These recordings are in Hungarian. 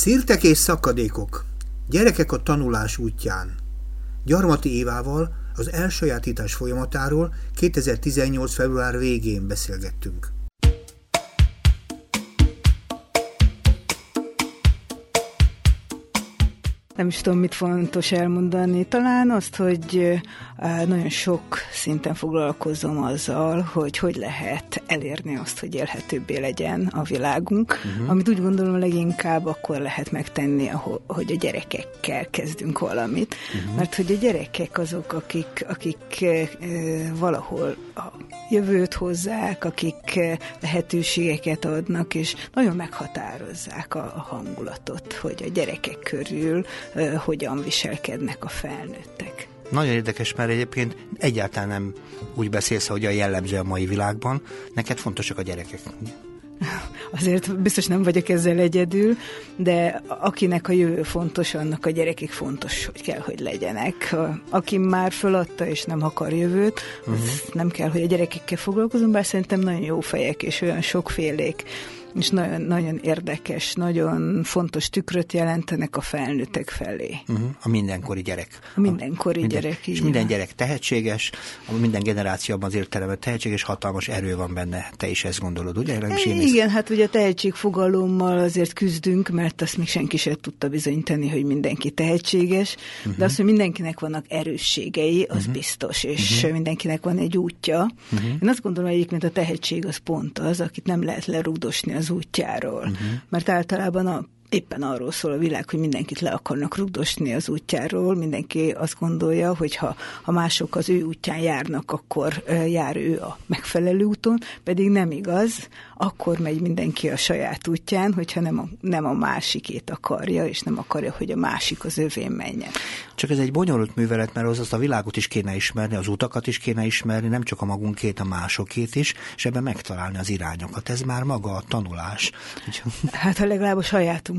Szírtek és szakadékok. Gyerekek a tanulás útján. Gyarmati Évával az elsajátítás folyamatáról 2018. február végén beszélgettünk. Nem is tudom, mit fontos elmondani. Talán azt, hogy nagyon sok szinten foglalkozom azzal, hogy hogy lehet elérni azt, hogy élhetőbbé legyen a világunk, uh-huh. amit úgy gondolom leginkább akkor lehet megtenni, hogy a gyerekekkel kezdünk valamit, uh-huh. mert hogy a gyerekek azok, akik, akik valahol a jövőt hozzák, akik lehetőségeket adnak, és nagyon meghatározzák a hangulatot, hogy a gyerekek körül hogyan viselkednek a felnőttek. Nagyon érdekes, mert egyébként egyáltalán nem úgy beszélsz, hogy a jellemző a mai világban. Neked fontosak a gyerekek. Azért biztos nem vagyok ezzel egyedül, de akinek a jövő fontos, annak a gyerekek fontos, hogy kell, hogy legyenek. Aki már föladta és nem akar jövőt, uh-huh. nem kell, hogy a gyerekekkel foglalkozom, bár szerintem nagyon jó fejek és olyan sokfélék és nagyon, nagyon érdekes, nagyon fontos tükröt jelentenek a felnőttek felé. Uh-huh. A mindenkori gyerek. A mindenkori a minden, gyerek, És minden gyerek tehetséges, a minden generációban az értelemben tehetséges, hatalmas erő van benne. Te is ezt gondolod, ugye? Nem is én Igen, hát ugye a tehetségfogalommal azért küzdünk, mert azt még senki sem tudta bizonyítani, hogy mindenki tehetséges, uh-huh. de az, hogy mindenkinek vannak erősségei, az uh-huh. biztos, és uh-huh. mindenkinek van egy útja. Uh-huh. Én azt gondolom egyébként a tehetség az pont az, akit nem lehet lerugdosni az útjáról. Uh-huh. Mert általában a éppen arról szól a világ, hogy mindenkit le akarnak rugdosni az útjáról, mindenki azt gondolja, hogy ha, ha mások az ő útján járnak, akkor jár ő a megfelelő úton, pedig nem igaz, akkor megy mindenki a saját útján, hogyha nem a, nem a másikét akarja, és nem akarja, hogy a másik az övén menjen. Csak ez egy bonyolult művelet, mert az azt a világot is kéne ismerni, az utakat is kéne ismerni, nem csak a magunkét, a másokét is, és ebben megtalálni az irányokat. Ez már maga a tanulás. Hát ha legalább a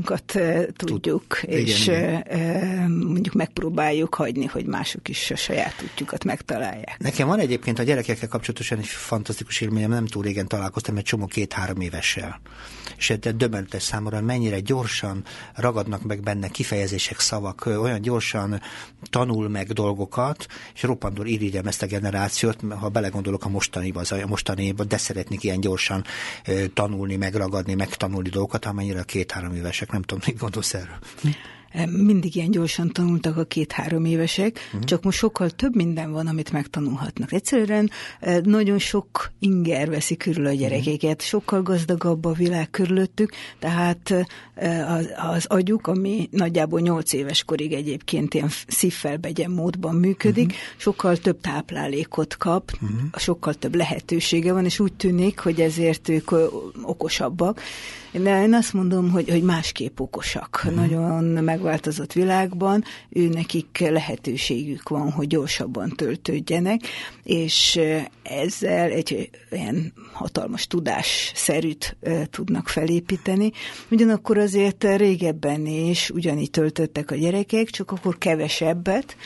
sajátunkat tudjuk, Tud, és igen, igen. mondjuk megpróbáljuk hagyni, hogy mások is a saját útjukat megtalálják. Nekem van egyébként a gyerekekkel kapcsolatosan egy fantasztikus élményem, nem túl régen találkoztam egy csomó két-három évessel. És döbbenetes számomra, mennyire gyorsan ragadnak meg benne kifejezések, szavak, olyan gyorsan tanul meg dolgokat, és roppantól irigyem ezt a generációt, ha belegondolok a mostaniba, az a mostaniba, de szeretnék ilyen gyorsan tanulni, megragadni, megtanulni dolgokat, amennyire a két-három évesek, nem tudom, mit gondolsz erről mindig ilyen gyorsan tanultak a két-három évesek, uh-huh. csak most sokkal több minden van, amit megtanulhatnak. Egyszerűen nagyon sok inger veszi körül a gyerekeket, uh-huh. sokkal gazdagabb a világ körülöttük, tehát eh, az, az agyuk, ami nagyjából nyolc éves korig egyébként ilyen szívfelbegyen módban működik, uh-huh. sokkal több táplálékot kap, uh-huh. sokkal több lehetősége van, és úgy tűnik, hogy ezért ők okosabbak. Én azt mondom, hogy, hogy másképp okosak. Uh-huh. Nagyon meg megváltozott világban, ő nekik lehetőségük van, hogy gyorsabban töltődjenek, és ezzel egy ilyen hatalmas tudásszerűt tudnak felépíteni. Ugyanakkor azért régebben is ugyanígy töltöttek a gyerekek, csak akkor kevesebbet,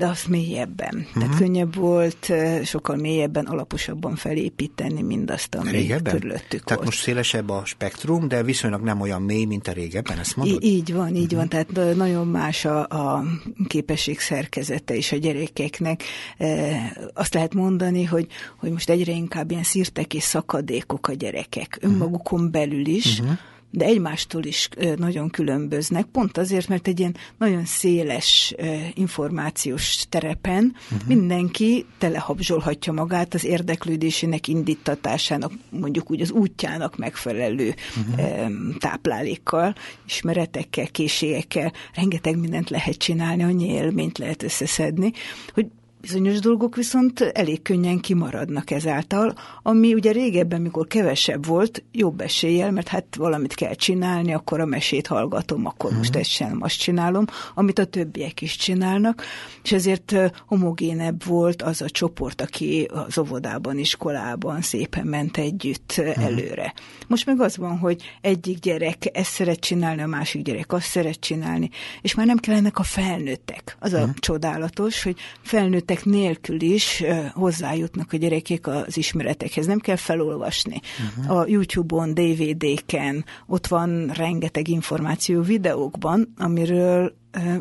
de azt mélyebben. Uh-huh. Tehát mhm. könnyebb volt sokkal mélyebben, alaposabban felépíteni mindazt, ami régebben? körülöttük Tehát volt. most szélesebb a spektrum, de viszonylag nem olyan mély, mint a régebben, ezt mondod? Í- így van, így uh-huh. van. Tehát nagyon más a, a képesség szerkezete is a gyerekeknek. E, azt lehet mondani, hogy, hogy most egyre inkább ilyen szírtek és szakadékok a gyerekek, önmagukon uh-huh. belül is, uh-huh de egymástól is nagyon különböznek, pont azért, mert egy ilyen nagyon széles információs terepen uh-huh. mindenki telehabzsolhatja magát az érdeklődésének indítatásának, mondjuk úgy az útjának megfelelő uh-huh. táplálékkal, ismeretekkel, készségekkel, rengeteg mindent lehet csinálni, annyi élményt lehet összeszedni, hogy Bizonyos dolgok viszont elég könnyen kimaradnak ezáltal, ami ugye régebben, mikor kevesebb volt, jobb eséllyel, mert hát valamit kell csinálni, akkor a mesét hallgatom, akkor most ezt sem azt csinálom, amit a többiek is csinálnak, és ezért homogénebb volt az a csoport, aki az óvodában, iskolában szépen ment együtt uh-huh. előre. Most meg az van, hogy egyik gyerek ezt szeret csinálni, a másik gyerek azt szeret csinálni, és már nem kellenek a felnőttek. Az a uh-huh. csodálatos, hogy felnőtt ismeretek nélkül is hozzájutnak a gyerekek az ismeretekhez. Nem kell felolvasni. Uh-huh. A YouTube-on, DVD-ken, ott van rengeteg információ videókban, amiről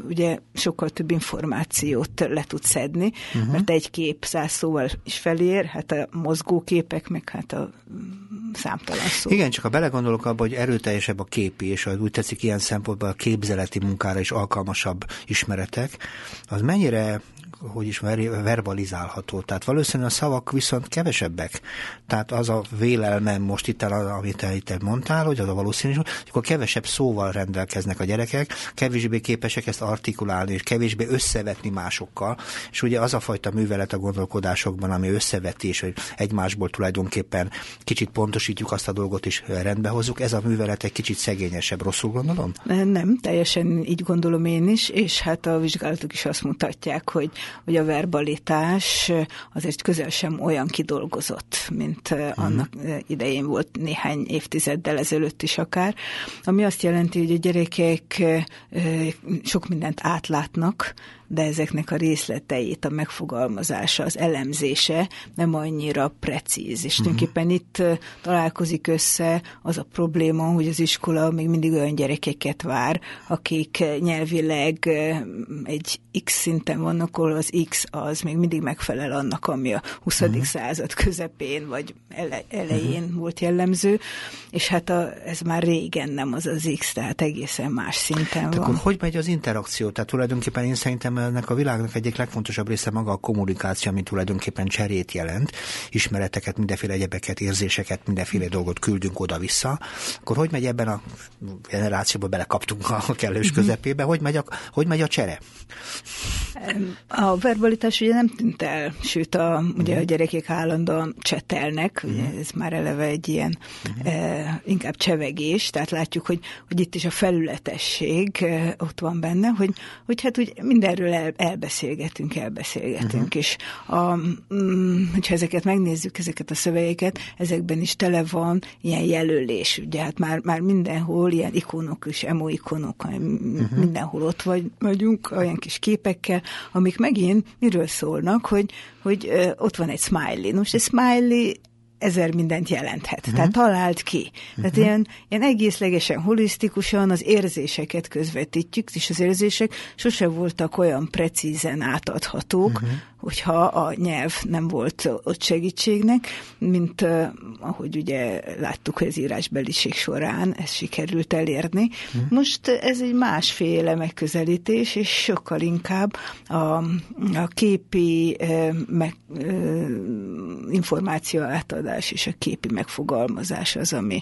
ugye sokkal több információt le tud szedni, uh-huh. mert egy kép száz szóval is felér, hát a mozgóképek, meg hát a számtalan szó. Igen, csak ha belegondolok abba, hogy erőteljesebb a képi, és az úgy tetszik ilyen szempontból a képzeleti munkára is alkalmasabb ismeretek, az mennyire hogy is verbalizálható. Tehát valószínűleg a szavak viszont kevesebbek. Tehát az a vélelmem most itt, el, amit itt mondtál, hogy az a valószínűség, hogy akkor kevesebb szóval rendelkeznek a gyerekek, kevésbé képesek ezt artikulálni, és kevésbé összevetni másokkal. És ugye az a fajta művelet a gondolkodásokban, ami összevetés, hogy egymásból tulajdonképpen kicsit pontosítjuk azt a dolgot, és rendbe hozzuk, ez a művelet egy kicsit szegényesebb, rosszul gondolom? Nem, teljesen így gondolom én is, és hát a vizsgálatok is azt mutatják, hogy hogy a verbalitás azért közel sem olyan kidolgozott, mint uh-huh. annak idején volt néhány évtizeddel ezelőtt is akár, ami azt jelenti, hogy a gyerekek sok mindent átlátnak, de ezeknek a részleteit, a megfogalmazása, az elemzése nem annyira precíz. És uh-huh. tulajdonképpen itt találkozik össze az a probléma, hogy az iskola még mindig olyan gyerekeket vár, akik nyelvileg egy X szinten vannak, ahol az X az még mindig megfelel annak, ami a 20. Uh-huh. század közepén vagy ele, elején uh-huh. volt jellemző, és hát a, ez már régen nem az az X, tehát egészen más szinten van. Akkor hogy megy az interakció? Tehát tulajdonképpen én szerintem ennek a világnak egyik legfontosabb része maga a kommunikáció, ami tulajdonképpen cserét jelent, ismereteket, mindenféle egyebeket, érzéseket, mindenféle dolgot küldünk oda-vissza. Akkor hogy megy ebben a generációban belekaptunk a kellős mhm. közepébe, hogy megy a, hogy megy a csere? A verbalitás ugye nem tűnt el, sőt a, ugye a gyerekek állandóan csetelnek, ugye mhm. ez már eleve egy ilyen uh-huh. e, inkább csevegés, tehát látjuk, hogy, hogy itt is a felületesség e, ott van benne, hogy, hogy hát úgy mindenről el, elbeszélgetünk, elbeszélgetünk, uh-huh. és a, mm, hogyha ezeket megnézzük, ezeket a szövegeket, ezekben is tele van ilyen jelölés, ugye hát már, már mindenhol ilyen ikonok és emoikonok, uh-huh. mindenhol ott vagy, vagyunk, olyan kis képekkel, amik megint miről szólnak, hogy, hogy ott van egy smiley. Most egy smiley ezer mindent jelenthet. Uh-huh. Tehát talált ki. Uh-huh. Tehát mhm. ilyen, ilyen egészlegesen, holisztikusan az érzéseket közvetítjük, és az érzések sose voltak olyan precízen átadhatók, uh-huh hogyha a nyelv nem volt ott segítségnek, mint uh, ahogy ugye láttuk, hogy az írásbeliség során ezt sikerült elérni. Hmm. Most ez egy másféle megközelítés, és sokkal inkább a, a képi uh, meg, uh, információ átadás és a képi megfogalmazás az, ami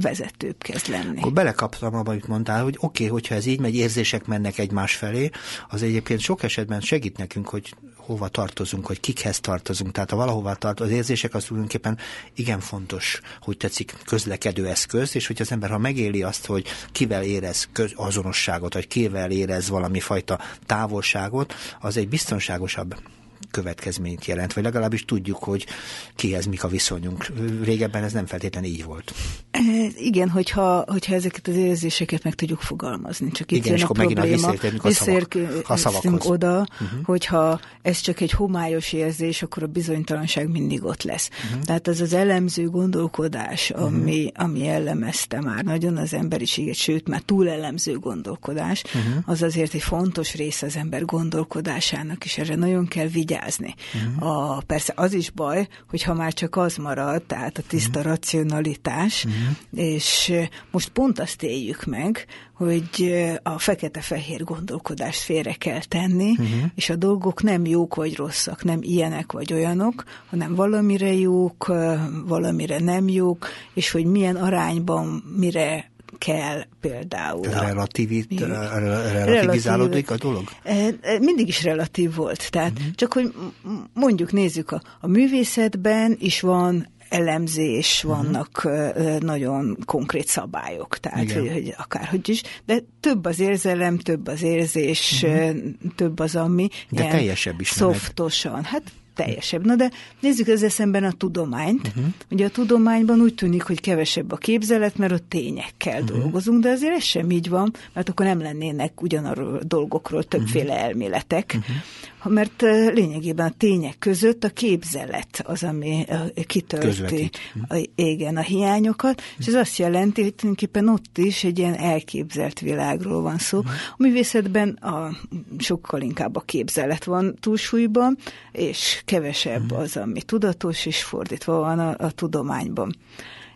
vezetőbb kezd lenni. Akkor belekaptam abba, amit mondtál, hogy oké, okay, hogyha ez így megy, érzések mennek egymás felé, az egyébként sok esetben segít nekünk, hogy hova tartozunk, hogy kikhez tartozunk. Tehát ha valahova tart, az érzések az tulajdonképpen igen fontos, hogy tetszik közlekedő eszköz, és hogy az ember, ha megéli azt, hogy kivel érez köz, azonosságot, vagy kivel érez valami fajta távolságot, az egy biztonságosabb következményt jelent, vagy legalábbis tudjuk, hogy kihez mik a viszonyunk. Régebben ez nem feltétlenül így volt. E, igen, hogyha, hogyha ezeket az érzéseket meg tudjuk fogalmazni. Csak itt igen, és akkor probléma, megint a, szavak, a oda, uh-huh. hogyha ez csak egy homályos érzés, akkor a bizonytalanság mindig ott lesz. Uh-huh. Tehát az az elemző gondolkodás, ami, uh-huh. ami jellemezte már nagyon az emberiséget, sőt, már túl elemző gondolkodás, uh-huh. az azért egy fontos része az ember gondolkodásának, és erre nagyon kell vigyázni vigyázni. Uh-huh. A, persze az is baj, hogyha már csak az marad, tehát a tiszta uh-huh. racionalitás, uh-huh. és most pont azt éljük meg, hogy a fekete-fehér gondolkodást félre kell tenni, uh-huh. és a dolgok nem jók vagy rosszak, nem ilyenek vagy olyanok, hanem valamire jók, valamire nem jók, és hogy milyen arányban mire kell például. Relativit, relativizálódik a dolog? E, e, mindig is relatív volt. Tehát uh-huh. csak, hogy mondjuk nézzük, a, a művészetben is van elemzés, mhm. vannak uh-huh. nagyon konkrét szabályok, tehát hogy, hogy akárhogy is, de több az érzelem, több az érzés, uh-huh. több az, ami de teljesebb is. Szoftosan. Hát teljesebb. Na de nézzük ezzel szemben a tudományt. Uh-huh. Ugye a tudományban úgy tűnik, hogy kevesebb a képzelet, mert ott tényekkel uh-huh. dolgozunk, de azért ez sem így van, mert akkor nem lennének ugyanarról dolgokról többféle uh-huh. elméletek. Uh-huh mert lényegében a tények között a képzelet az, ami kitölti a, igen, a hiányokat, és ez azt jelenti, hogy tulajdonképpen ott is egy ilyen elképzelt világról van szó. A művészetben a, sokkal inkább a képzelet van túlsúlyban, és kevesebb az, ami tudatos, és fordítva van a, a tudományban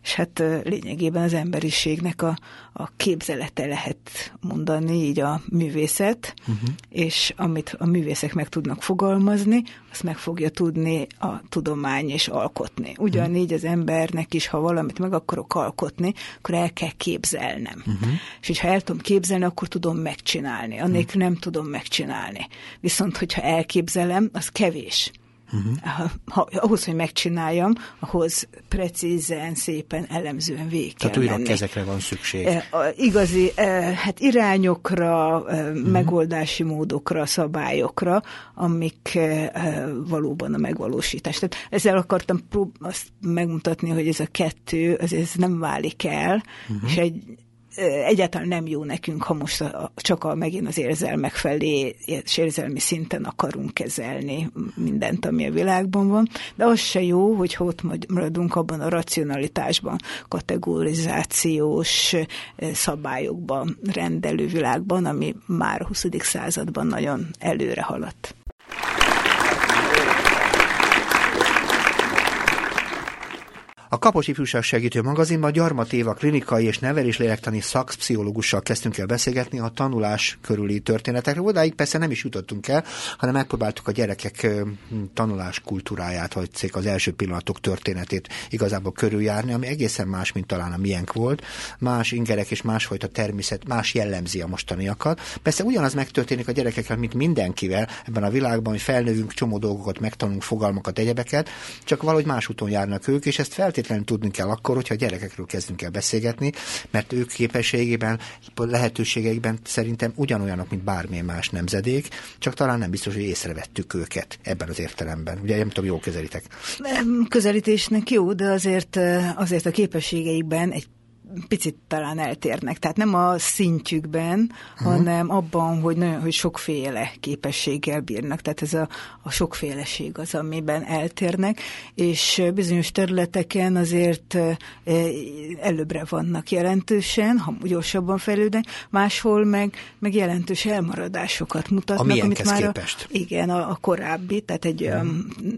és hát lényegében az emberiségnek a, a képzelete lehet mondani, így a művészet, uh-huh. és amit a művészek meg tudnak fogalmazni, azt meg fogja tudni a tudomány és alkotni. Ugyanígy az embernek is, ha valamit meg akarok alkotni, akkor el kell képzelnem. Uh-huh. És hogyha el tudom képzelni, akkor tudom megcsinálni. Annélkül uh-huh. nem tudom megcsinálni. Viszont, hogyha elképzelem, az kevés. Uh-huh. Ha, ahhoz, hogy megcsináljam, ahhoz precízen, szépen, elemzően végig Tehát újra kezekre van szükség. E, a, igazi e, hát irányokra, e, uh-huh. megoldási módokra, szabályokra, amik e, valóban a megvalósítás. Tehát ezzel akartam prób- azt megmutatni, hogy ez a kettő, az ez nem válik el, uh-huh. és egy egyáltalán nem jó nekünk, ha most a, csak a, megint az érzelmek felé és érzelmi szinten akarunk kezelni mindent, ami a világban van, de az se jó, hogy ott maradunk abban a racionalitásban, kategorizációs szabályokban, rendelő világban, ami már a 20. században nagyon előre haladt. A Kapos Ifjúság Segítő magazinban Gyarmat Éva klinikai és neveléslélektani szakpszichológussal kezdtünk el beszélgetni a tanulás körüli történetekről. Odáig persze nem is jutottunk el, hanem megpróbáltuk a gyerekek tanulás kultúráját, vagy cég az első pillanatok történetét igazából körüljárni, ami egészen más, mint talán a miénk volt. Más ingerek és másfajta természet, más jellemzi a mostaniakat. Persze ugyanaz megtörténik a gyerekekkel, mint mindenkivel ebben a világban, hogy felnövünk, csomó dolgokat megtanulunk, fogalmakat, egyebeket, csak valahogy más úton járnak ők, és ezt feltétlenül feltétlenül tudni kell akkor, hogyha a gyerekekről kezdünk el beszélgetni, mert ők képességében, lehetőségeikben szerintem ugyanolyanok, mint bármilyen más nemzedék, csak talán nem biztos, hogy észrevettük őket ebben az értelemben. Ugye nem tudom, jól kezelitek. Közelítésnek jó, de azért, azért a képességeikben egy picit talán eltérnek. Tehát nem a szintjükben, uh-huh. hanem abban, hogy nagyon hogy sokféle képességgel bírnak. Tehát ez a, a sokféleség az, amiben eltérnek, és bizonyos területeken azért előbbre vannak jelentősen, ha gyorsabban fejlődnek, máshol meg, meg jelentős elmaradásokat mutatnak. A amit már képest? A, igen, a, a korábbi, tehát egy uh-huh.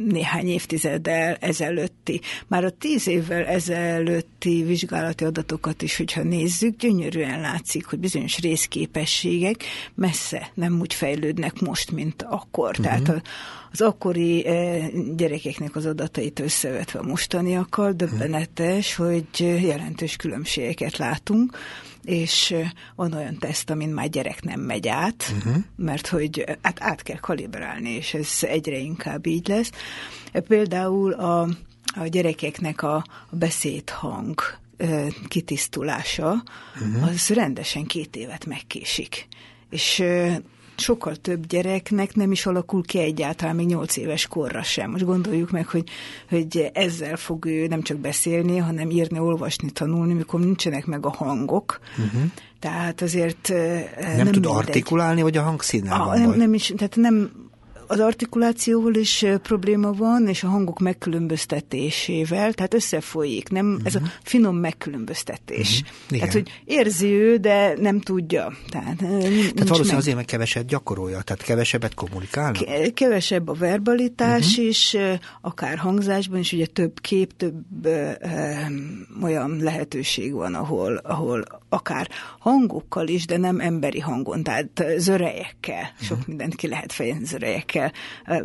néhány évtizeddel ezelőtti, már a tíz évvel ezelőtti vizsgálati adatok adatokat is, hogyha nézzük, gyönyörűen látszik, hogy bizonyos részképességek messze nem úgy fejlődnek most, mint akkor. Uh-huh. Tehát a, az akkori eh, gyerekeknek az adatait összevetve mostaniakkal döbbenetes, hogy jelentős különbségeket látunk, és eh, van olyan teszt, amin már gyerek nem megy át, uh-huh. mert hogy hát át kell kalibrálni, és ez egyre inkább így lesz. Például a, a gyerekeknek a beszédhang kitisztulása, uh-huh. az rendesen két évet megkésik. És sokkal több gyereknek nem is alakul ki egyáltalán még nyolc éves korra sem. Most gondoljuk meg, hogy, hogy ezzel fog ő nem csak beszélni, hanem írni, olvasni, tanulni, mikor nincsenek meg a hangok. Uh-huh. Tehát azért nem, nem tud mindegy. artikulálni, vagy a hangszínnel a, van nem, nem is, tehát nem az artikulációval is probléma van, és a hangok megkülönböztetésével, tehát összefolyik, nem, uh-huh. ez a mhm. finom megkülönböztetés. Uh-huh. Tehát, hogy érzi ő, de nem tudja. Tehát, tehát valószínűleg meg... azért, mert keveset gyakorolja, tehát kevesebbet kommunikálnak? Ke- kevesebb a verbalitás uh-huh. is, akár hangzásban is, ugye több kép, több ö, olyan lehetőség van, ahol, ahol akár hangokkal is, de nem emberi hangon, tehát zörejekkel, uh-huh. sok mindent ki lehet fejezni zörejekkel gyerekekkel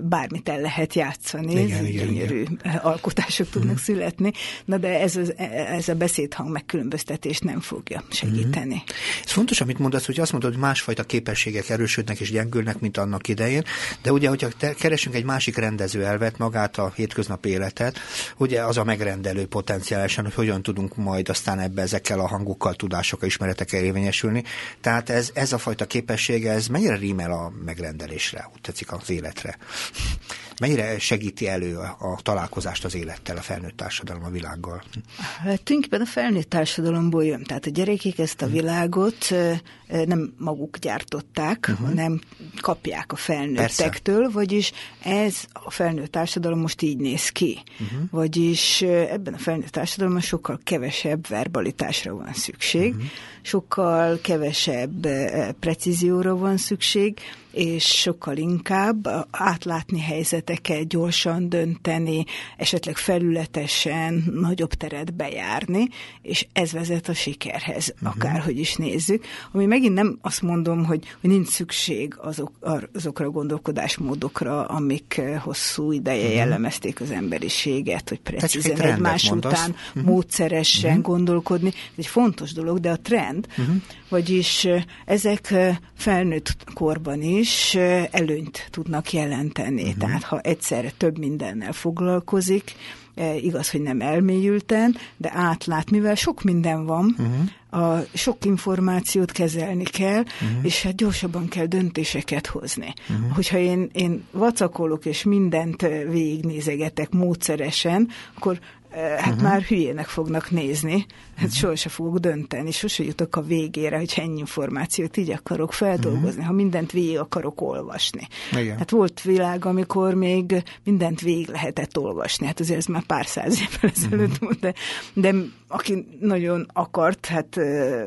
bármit el lehet játszani, igen, igen, gyönyörű igen. alkotások tudnak mm. születni, na de ez, az, ez a beszédhang megkülönböztetés nem fogja segíteni. Mm. Ez fontos, amit mondasz, hogy azt mondod, hogy másfajta képességek erősödnek és gyengülnek, mint annak idején, de ugye, hogyha keresünk egy másik rendező elvet, magát a hétköznapi életet, ugye az a megrendelő potenciálisan, hogy hogyan tudunk majd aztán ebbe ezekkel a hangokkal, tudásokkal, ismeretekkel érvényesülni. Tehát ez, ez a fajta képessége, ez mennyire rímel a megrendelésre, úgy tetszik az élet életre. Mennyire segíti elő a, találkozást az élettel, a felnőtt társadalom a világgal? Hát tulajdonképpen a felnőtt társadalomból jön. Tehát a gyerekek ezt a világot nem maguk gyártották, uh-huh. hanem kapják a felnőttektől, Persze. vagyis ez a felnőtt társadalom most így néz ki. Uh-huh. Vagyis ebben a felnőtt társadalomban sokkal kevesebb verbalitásra van szükség, uh-huh. sokkal kevesebb precízióra van szükség, és sokkal inkább átlátni helyzeteket, gyorsan dönteni, esetleg felületesen nagyobb teret bejárni, és ez vezet a sikerhez, uh-huh. akárhogy is nézzük. Ami megint nem azt mondom, hogy, hogy nincs szükség azok, azokra a gondolkodásmódokra, amik hosszú ideje uh-huh. jellemezték az emberiséget, hogy precízen egymás mondasz. után uh-huh. módszeresen uh-huh. gondolkodni. Ez egy fontos dolog, de a trend, uh-huh. Vagyis ezek felnőtt korban is, előnyt tudnak jelenteni. Uh-huh. Tehát ha egyszerre több mindennel foglalkozik, igaz, hogy nem elmélyülten, de átlát, mivel sok minden van, uh-huh. a sok információt kezelni kell, uh-huh. és hát gyorsabban kell döntéseket hozni. Uh-huh. Hogyha én, én vacakolok és mindent végignézegetek módszeresen, akkor hát uh-huh. már hülyének fognak nézni, hát uh-huh. sohasem fogok dönteni, sose jutok a végére, hogy ennyi információt így akarok feldolgozni, uh-huh. ha mindent végig akarok olvasni. Igen. Hát volt világ, amikor még mindent végig lehetett olvasni, hát azért ez már pár száz évvel ezelőtt uh-huh. de, de aki nagyon akart, hát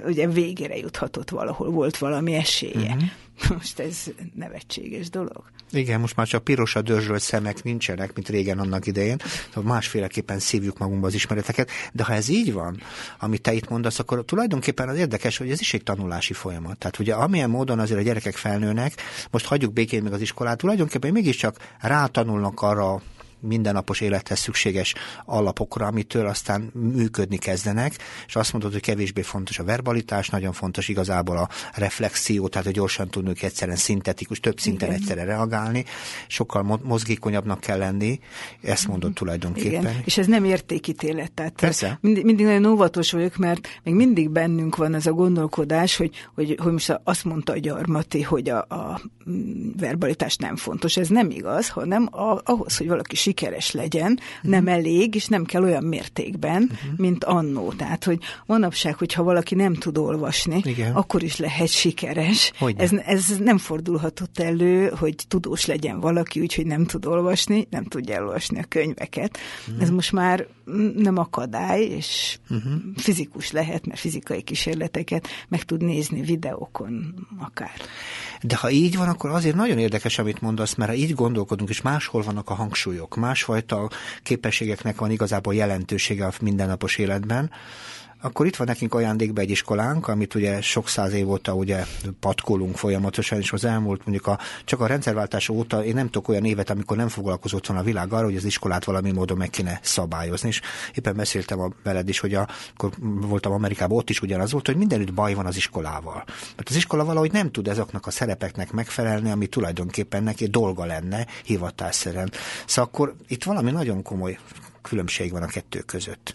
ugye végére juthatott valahol, volt valami esélye. Uh-huh. Most ez nevetséges dolog. Igen, most már csak piros a dörzsölt szemek nincsenek, mint régen annak idején. Szóval másféleképpen szívjuk magunkba az ismereteket. De ha ez így van, amit te itt mondasz, akkor tulajdonképpen az érdekes, hogy ez is egy tanulási folyamat. Tehát ugye amilyen módon azért a gyerekek felnőnek, most hagyjuk békén meg az iskolát, tulajdonképpen mégiscsak rátanulnak arra mindennapos élethez szükséges alapokra, amitől aztán működni kezdenek, és azt mondod, hogy kevésbé fontos a verbalitás, nagyon fontos igazából a reflexió, tehát hogy gyorsan tudnunk egyszerűen szintetikus, több szinten Igen. egyszerre reagálni, sokkal mozgékonyabbnak kell lenni, ezt mondod tulajdonképpen. Igen. És ez nem értékítélet, tehát Persze. Mindig, mindig nagyon óvatos vagyok, mert még mindig bennünk van ez a gondolkodás, hogy, hogy, hogy most azt mondta a gyarmati, hogy a, a verbalitás nem fontos. Ez nem igaz, hanem a, ahhoz, hogy valaki sikeres legyen, uh-huh. nem elég, és nem kell olyan mértékben, uh-huh. mint annó. Tehát, hogy manapság, hogyha valaki nem tud olvasni, Igen. akkor is lehet sikeres. Ez, ez nem fordulhatott elő, hogy tudós legyen valaki, úgyhogy nem tud olvasni, nem tudja elolvasni a könyveket. Uh-huh. Ez most már nem akadály, és uh-huh. fizikus lehet, mert fizikai kísérleteket meg tud nézni videókon akár. De ha így van, akkor azért nagyon érdekes, amit mondasz, mert ha így gondolkodunk, és máshol vannak a hangsúlyok, másfajta képességeknek van igazából jelentősége a mindennapos életben, akkor itt van nekünk ajándékba egy iskolánk, amit ugye sok száz év óta ugye patkolunk folyamatosan, és az elmúlt mondjuk a, csak a rendszerváltás óta én nem tudok olyan évet, amikor nem foglalkozott volna a világ arra, hogy az iskolát valami módon meg kéne szabályozni. És éppen beszéltem a veled is, hogy a, akkor voltam Amerikában, ott is ugyanaz volt, hogy mindenütt baj van az iskolával. Mert az iskola valahogy nem tud ezeknek a szerepeknek megfelelni, ami tulajdonképpen neki dolga lenne hivatásszerűen. Szóval akkor itt valami nagyon komoly különbség van a kettő között.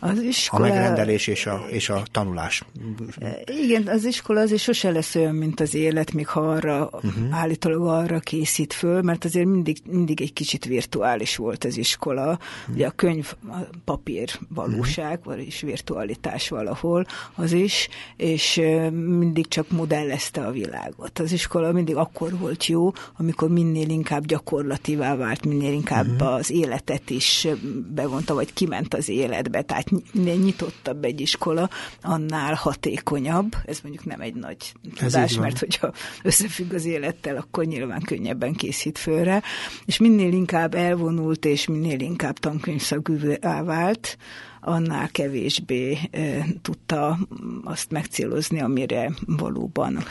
Az iskola... A megrendelés és a, és a tanulás. Igen, az iskola azért sose lesz olyan, mint az élet, még ha arra uh-huh. állítólag arra készít föl, mert azért mindig, mindig egy kicsit virtuális volt az iskola. Uh-huh. Ugye a könyv, a papír valóság, uh-huh. vagyis virtualitás valahol az is, és mindig csak modellezte a világot. Az iskola mindig akkor volt jó, amikor minél inkább gyakorlatívá vált, minél inkább uh-huh. az életet is bevonta, vagy kiment az életbe, tehát minél nyitottabb egy iskola, annál hatékonyabb. Ez mondjuk nem egy nagy tudás, mert hogyha összefügg az élettel, akkor nyilván könnyebben készít fölre. És minél inkább elvonult, és minél inkább tankönyvszagűvá vált, annál kevésbé tudta azt megcélozni, amire valóban.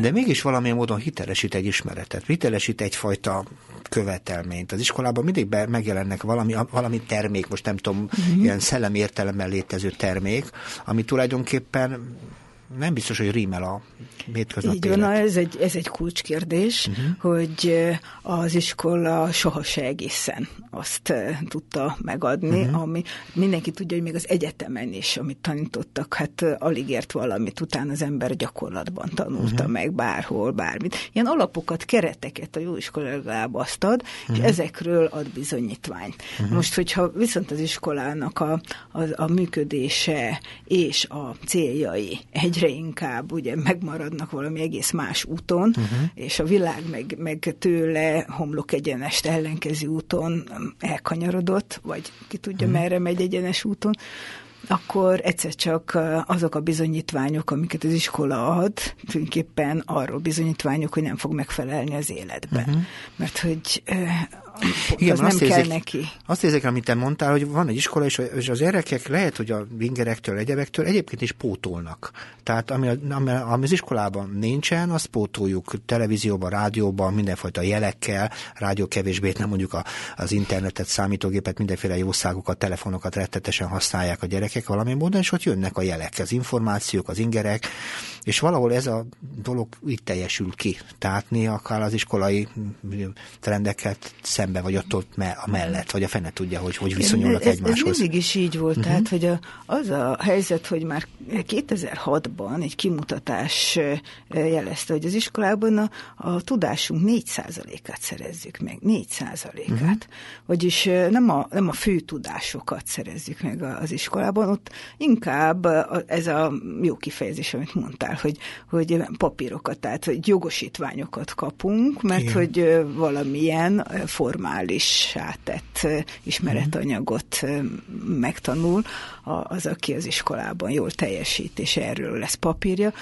De mégis valamilyen módon hitelesít egy ismeretet, hitelesít egyfajta követelményt. Az iskolában mindig be, megjelennek valami, valami termék, most nem tudom, uh-huh. ilyen szellemi értelemben létező termék, ami tulajdonképpen nem biztos, hogy rímel a hétköznapi Így van, ez egy, ez egy kulcskérdés, uh-huh. hogy az iskola soha se egészen azt tudta megadni, uh-huh. ami mindenki tudja, hogy még az egyetemen is, amit tanítottak, hát alig ért valamit, utána az ember gyakorlatban tanulta uh-huh. meg bárhol, bármit. Ilyen alapokat, kereteket a jó iskola legalább azt ad, uh-huh. és ezekről ad bizonyítványt. Uh-huh. Most, hogyha viszont az iskolának a, a, a működése és a céljai egyre inkább ugye megmaradnak valami egész más úton, uh-huh. és a világ meg, meg tőle homlok egyenest ellenkező úton elkanyarodott, vagy ki tudja, uh-huh. merre megy egyenes úton, akkor egyszer csak azok a bizonyítványok, amiket az iskola ad, tulajdonképpen arról bizonyítványok, hogy nem fog megfelelni az életbe. Uh-huh. Mert hogy igen, az nem kell érzek, neki. Azt érzek, amit te mondtál, hogy van egy iskola, és, az gyerekek lehet, hogy a vingerektől, egyebektől egyébként is pótolnak. Tehát ami, ami, ami az iskolában nincsen, azt pótoljuk televízióban, rádióban, mindenfajta jelekkel, rádió kevésbé, nem mondjuk a, az internetet, számítógépet, mindenféle jószágokat, telefonokat rettetesen használják a gyerekek valami módon, és ott jönnek a jelek, az információk, az ingerek, és valahol ez a dolog itt teljesül ki. Tehát néha akár az iskolai trendeket szembe, vagy attól a mellett, vagy a fene tudja, hogy hogy viszonyulnak ez, egymáshoz. Ez mindig is így volt, uh-huh. tehát hogy a, az a helyzet, hogy már 2006-ban egy kimutatás jelezte, hogy az iskolában a, a tudásunk 4%-át szerezzük meg, 4%-át. Uh-huh. Vagyis nem a, nem a fő tudásokat szerezzük meg az iskolában, ott inkább ez a jó kifejezés, amit mondtál, hogy, hogy papírokat, tehát hogy jogosítványokat kapunk, mert Igen. hogy valamilyen formális tett ismeretanyagot megtanul az, aki az iskolában jól teljesít, és erről lesz papírja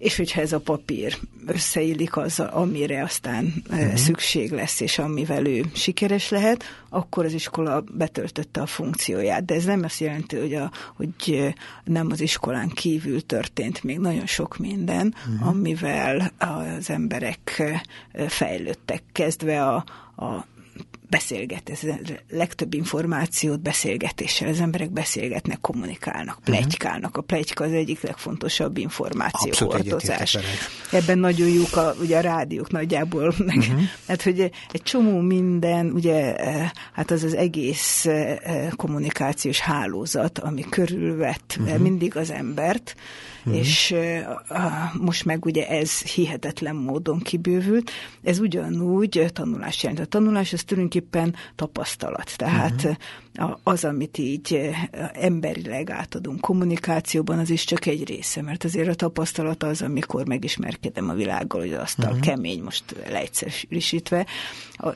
és hogyha ez a papír összeillik az, amire aztán uh-huh. szükség lesz, és amivel ő sikeres lehet, akkor az iskola betöltötte a funkcióját. De ez nem azt jelenti, hogy, a, hogy nem az iskolán kívül történt még nagyon sok minden, uh-huh. amivel az emberek fejlődtek, kezdve a, a beszélget, ez legtöbb információt beszélgetéssel, az emberek beszélgetnek, kommunikálnak, mhm. plegykálnak. A plegyka az egyik legfontosabb információhordozás. Ebben nagyon jók a, ugye a rádiók nagyjából, meg, uh-huh. hát hogy egy csomó minden, ugye hát az az egész eh, kommunikációs hálózat, ami körülvett uh-huh. mindig az embert, uh-huh. és most meg ugye ez hihetetlen módon kibővült. Ez ugyanúgy tanulás jelent. A tanulás az tulajdonképpen tapasztalat. Tehát uh-huh. az, amit így emberileg átadunk kommunikációban, az is csak egy része, mert azért a tapasztalat az, amikor megismerkedem a világgal, hogy azt uh-huh. a kemény, most leegyszerűsítve,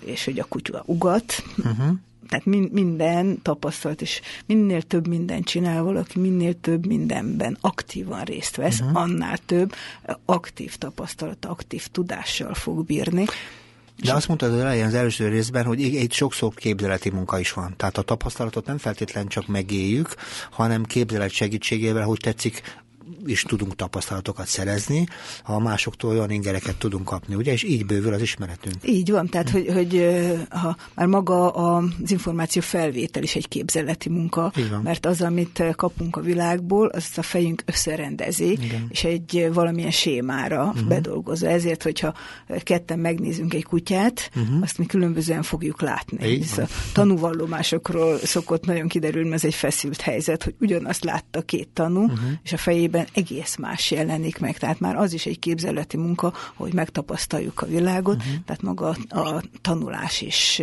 és hogy a kutya ugat, uh-huh tehát minden tapasztalat, és minél több mindent csinál valaki, minél több mindenben aktívan részt vesz, uh-huh. annál több aktív tapasztalat, aktív tudással fog bírni. De azt mondtad az elején az első részben, hogy itt sokszor képzeleti munka is van. Tehát a tapasztalatot nem feltétlenül csak megéljük, hanem képzelet segítségével, hogy tetszik, is tudunk tapasztalatokat szerezni, ha másoktól olyan ingereket tudunk kapni, ugye, és így bővül az ismeretünk. Így van, tehát hogy, hogy ha már maga az információ felvétel is egy képzeleti munka, mert az, amit kapunk a világból, azt a fejünk összerendezi, Igen. és egy valamilyen sémára uh-huh. bedolgozza. Ezért, hogyha ketten megnézünk egy kutyát, uh-huh. azt mi különbözően fogjuk látni. Ez a tanúvallomásokról szokott nagyon kiderülni, ez egy feszült helyzet, hogy ugyanazt látta két tanú, uh-huh. és a fejében egész más jelenik meg. Tehát már az is egy képzeleti munka, hogy megtapasztaljuk a világot, uh-huh. tehát maga a tanulás is.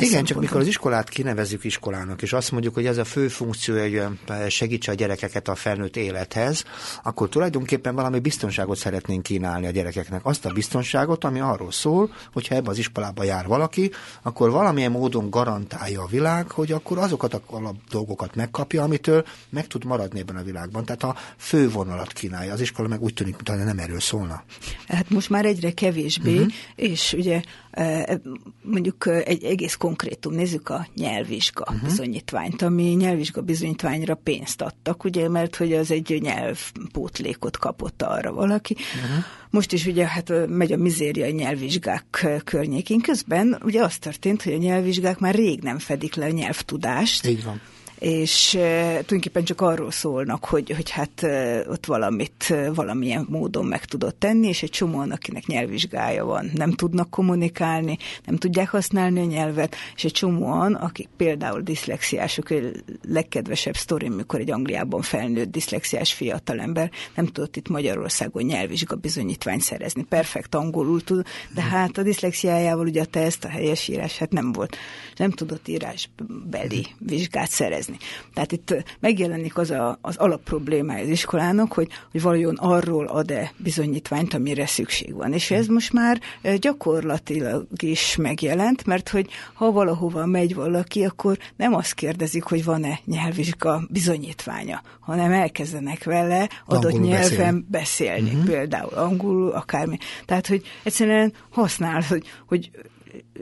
Igen, csak mikor az iskolát kinevezzük iskolának, és azt mondjuk, hogy ez a fő funkció, hogy segítse a gyerekeket a felnőtt élethez, akkor tulajdonképpen valami biztonságot szeretnénk kínálni a gyerekeknek. Azt a biztonságot, ami arról szól, hogyha ebbe az iskolába jár valaki, akkor valamilyen módon garantálja a világ, hogy akkor azokat a dolgokat megkapja, amitől meg tud maradni ebben a világban. Tehát a fővonalat kínálja. Az iskola meg úgy tűnik, mintha nem erről szólna. Hát most már egyre kevésbé, uh-huh. és ugye e, mondjuk egy egész konkrétum, nézzük a nyelvvizsga uh-huh. bizonyítványt, ami nyelvvizsga bizonyítványra pénzt adtak, ugye, mert hogy az egy nyelvpótlékot kapott arra valaki. Uh-huh. Most is ugye hát megy a mizéria nyelvvizsgák környékén. Közben ugye az történt, hogy a nyelvvizsgák már rég nem fedik le a nyelvtudást. Így van és tulajdonképpen csak arról szólnak, hogy, hogy hát ott valamit valamilyen módon meg tudott tenni, és egy csomóan, akinek nyelvvizsgája van, nem tudnak kommunikálni, nem tudják használni a nyelvet, és egy csomóan, akik például diszlexiások, egy legkedvesebb sztori, mikor egy Angliában felnőtt diszlexiás fiatalember nem tudott itt Magyarországon nyelvvizsga bizonyítványt szerezni. Perfekt angolul tud, de hát a diszlexiájával ugye a teszt, a helyesírás, hát nem volt. Nem tudott írásbeli vizsgát szerezni. Tehát itt megjelenik az a, az alapproblémája az iskolának, hogy, hogy valójában arról ad-e bizonyítványt, amire szükség van. És ez most már gyakorlatilag is megjelent, mert hogy ha valahova megy valaki, akkor nem azt kérdezik, hogy van-e nyelvvizsga bizonyítványa, hanem elkezdenek vele adott angolul nyelven beszél. beszélni, uh-huh. például angolul, akármi. Tehát, hogy egyszerűen használ, hogy, hogy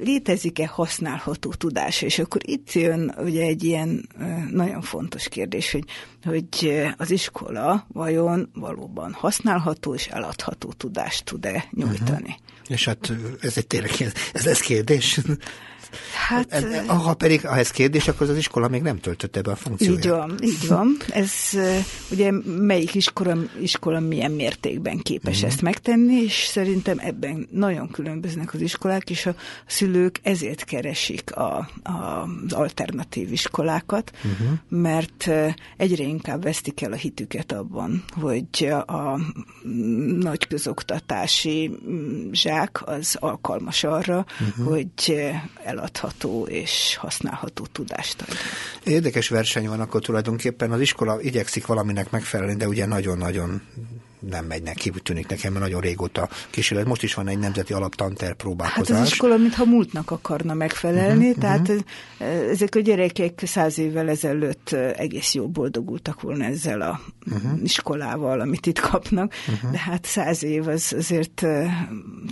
létezik-e használható tudás? És akkor itt jön ugye egy ilyen nagyon fontos kérdés, hogy, hogy az iskola vajon valóban használható és eladható tudást tud-e nyújtani? Uh-huh. És hát ez egy tényleg, ez, lesz kérdés. Hát, ha pedig, ha ez kérdés, akkor az iskola még nem töltötte be a funkcióját. Így van, így van. Ez ugye melyik iskola, iskola milyen mértékben képes uh-huh. ezt megtenni, és szerintem ebben nagyon különböznek az iskolák, és a szülők ezért keresik a, a, az alternatív iskolákat, uh-huh. mert egyre inkább vesztik el a hitüket abban, hogy a nagy közoktatási zsák az alkalmas arra, uh-huh. hogy el eladható és használható tudást ad. Érdekes verseny van akkor tulajdonképpen. Az iskola igyekszik valaminek megfelelni, de ugye nagyon-nagyon nem megy neki, úgy tűnik nekem, mert nagyon régóta kísérlet. Most is van egy nemzeti alaptanter próbálkozás. Hát az iskola, mintha múltnak akarna megfelelni, uh-huh, tehát uh-huh. ezek a gyerekek száz évvel ezelőtt egész jól boldogultak volna ezzel a uh-huh. iskolával, amit itt kapnak, uh-huh. de hát száz év az azért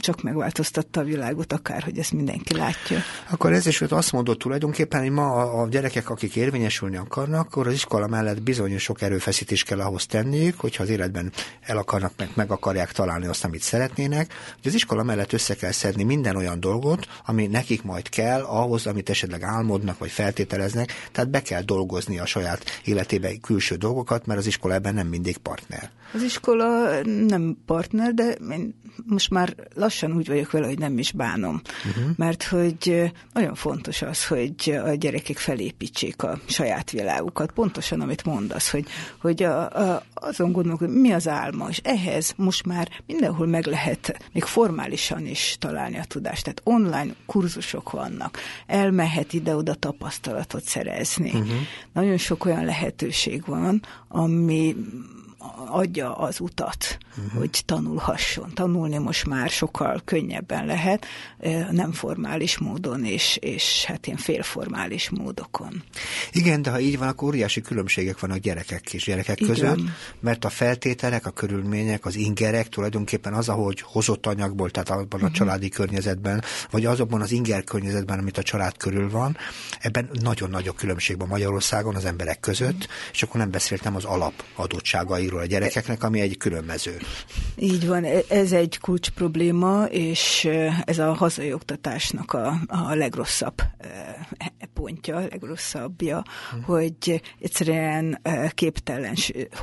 csak megváltoztatta a világot, akár, hogy ezt mindenki látja. Akkor ez is azt mondott tulajdonképpen, hogy ma a gyerekek, akik érvényesülni akarnak, akkor az iskola mellett bizonyos sok erőfeszítés kell ahhoz tenniük, hogyha az életben el akarnak, meg, meg akarják találni azt, amit szeretnének, hogy az iskola mellett össze kell szedni minden olyan dolgot, ami nekik majd kell ahhoz, amit esetleg álmodnak, vagy feltételeznek, tehát be kell dolgozni a saját életébe külső dolgokat, mert az iskola ebben nem mindig partner. Az iskola nem partner, de én most már lassan úgy vagyok vele, hogy nem is bánom. Uh-huh. Mert hogy nagyon fontos az, hogy a gyerekek felépítsék a saját világukat. Pontosan, amit mondasz, hogy, hogy a, a, azon gondolok, hogy mi az álma, és ehhez most már mindenhol meg lehet még formálisan is találni a tudást. Tehát online kurzusok vannak, elmehet ide-oda tapasztalatot szerezni. Uh-huh. Nagyon sok olyan lehetőség van, ami adja az utat, uh-huh. hogy tanulhasson. Tanulni most már sokkal könnyebben lehet, nem formális módon, és, és hát ilyen félformális módokon. Igen, de ha így van, akkor óriási különbségek vannak gyerekek és gyerekek Igen. között, mert a feltételek, a körülmények, az ingerek tulajdonképpen az, ahogy hozott anyagból, tehát abban uh-huh. a családi környezetben, vagy azokban az inger környezetben, amit a család körül van, ebben nagyon nagyok különbség van Magyarországon az emberek között, uh-huh. és akkor nem beszéltem az alapadottságairól a gyerekeknek, ami egy különböző. Így van, e- ez egy kulcs probléma, és ez a hazai oktatásnak a, a legrosszabb e, pontja, a legrosszabbja, hmm. hogy egyszerűen képtelen,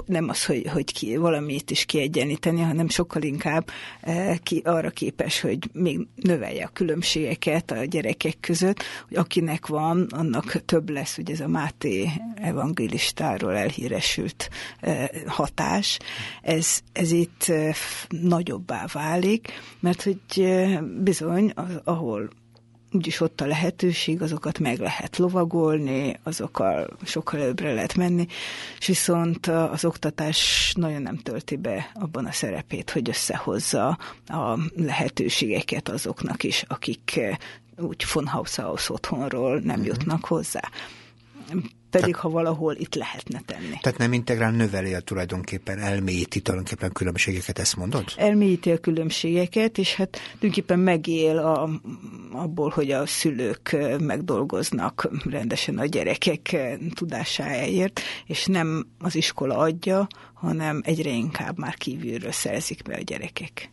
nem az, hogy, hogy ki, valamit is kiegyenlíteni, hanem sokkal inkább ki, arra képes, hogy még növelje a különbségeket a gyerekek között, hogy akinek van, annak több lesz, hogy ez a Máté evangélistáról elhíresült hatás, ez, ez itt nagyobbá válik, mert hogy bizony, az, ahol úgyis ott a lehetőség, azokat meg lehet lovagolni, azokkal sokkal előbbre lehet menni, és viszont az oktatás nagyon nem tölti be abban a szerepét, hogy összehozza a lehetőségeket azoknak is, akik úgy von Haus otthonról nem uh-huh. jutnak hozzá pedig ha valahol itt lehetne tenni. Tehát nem integrál növeli a tulajdonképpen, elmélyíti tulajdonképpen különbségeket, ezt mondod? Elmélyíti a különbségeket, és hát tulajdonképpen megél a, abból, hogy a szülők megdolgoznak rendesen a gyerekek tudásáért, és nem az iskola adja, hanem egyre inkább már kívülről szerzik be a gyerekek.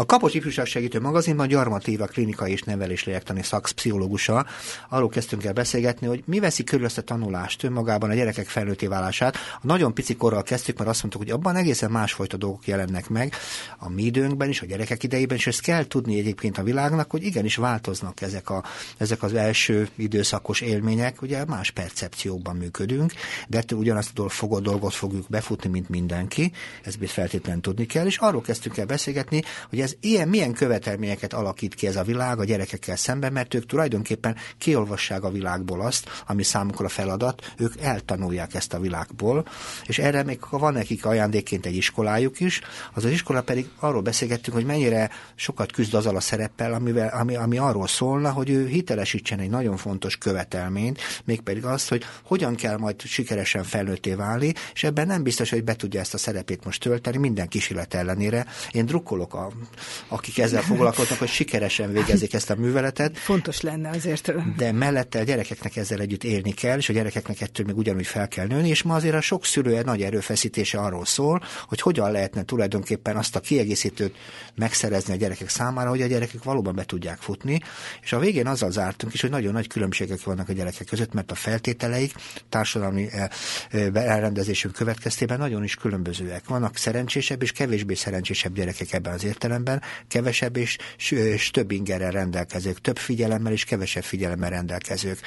A Kapos Ifjúság Segítő Magazinban Gyarmat Éva klinikai és nevelés lélektani szakpszichológusa. Arról kezdtünk el beszélgetni, hogy mi veszi körül ezt a tanulást önmagában a gyerekek felnőtté válását. A nagyon pici korral kezdtük, mert azt mondtuk, hogy abban egészen másfajta dolgok jelennek meg a mi időnkben is, a gyerekek idejében, és ezt kell tudni egyébként a világnak, hogy igenis változnak ezek, a, ezek az első időszakos élmények, ugye más percepciókban működünk, de ettől ugyanazt a dolgot fogjuk befutni, mint mindenki, ezt feltétlenül tudni kell, és arról kezdtünk el beszélgetni, hogy ez ilyen, milyen követelményeket alakít ki ez a világ a gyerekekkel szemben, mert ők tulajdonképpen kiolvassák a világból azt, ami számukra feladat, ők eltanulják ezt a világból, és erre még van nekik ajándékként egy iskolájuk is, az az iskola pedig arról beszélgettünk, hogy mennyire sokat küzd azzal a szereppel, amivel, ami, ami arról szólna, hogy ő hitelesítsen egy nagyon fontos követelményt, mégpedig azt, hogy hogyan kell majd sikeresen felnőtté válni, és ebben nem biztos, hogy be tudja ezt a szerepét most tölteni, minden kísérlet ellenére. Én drukkolok, a, akik ezzel foglalkoznak, hogy sikeresen végezik ezt a műveletet. Fontos lenne azért. De mellette a gyerekeknek ezzel együtt élni kell, és a gyerekeknek ettől még ugyanúgy fel kell nőni, és ma azért a sok szülő egy nagy erőfeszítése arról szól, hogy hogyan lehetne tulajdonképpen azt a kiegészítőt megszerezni a gyerekek számára, hogy a gyerekek valóban be tudják futni, és a végén azzal zártunk is, hogy nagyon nagy különbségek vannak a gyerekek között, mert a feltételeik társadalmi eh, eh, elrendezésünk következtében nagyon is különbözőek. Vannak szerencsésebb és kevésbé szerencsésebb gyerekek ebben az értelemben, kevesebb és, és több ingerrel rendelkezők, több figyelemmel és kevesebb figyelemmel rendelkezők.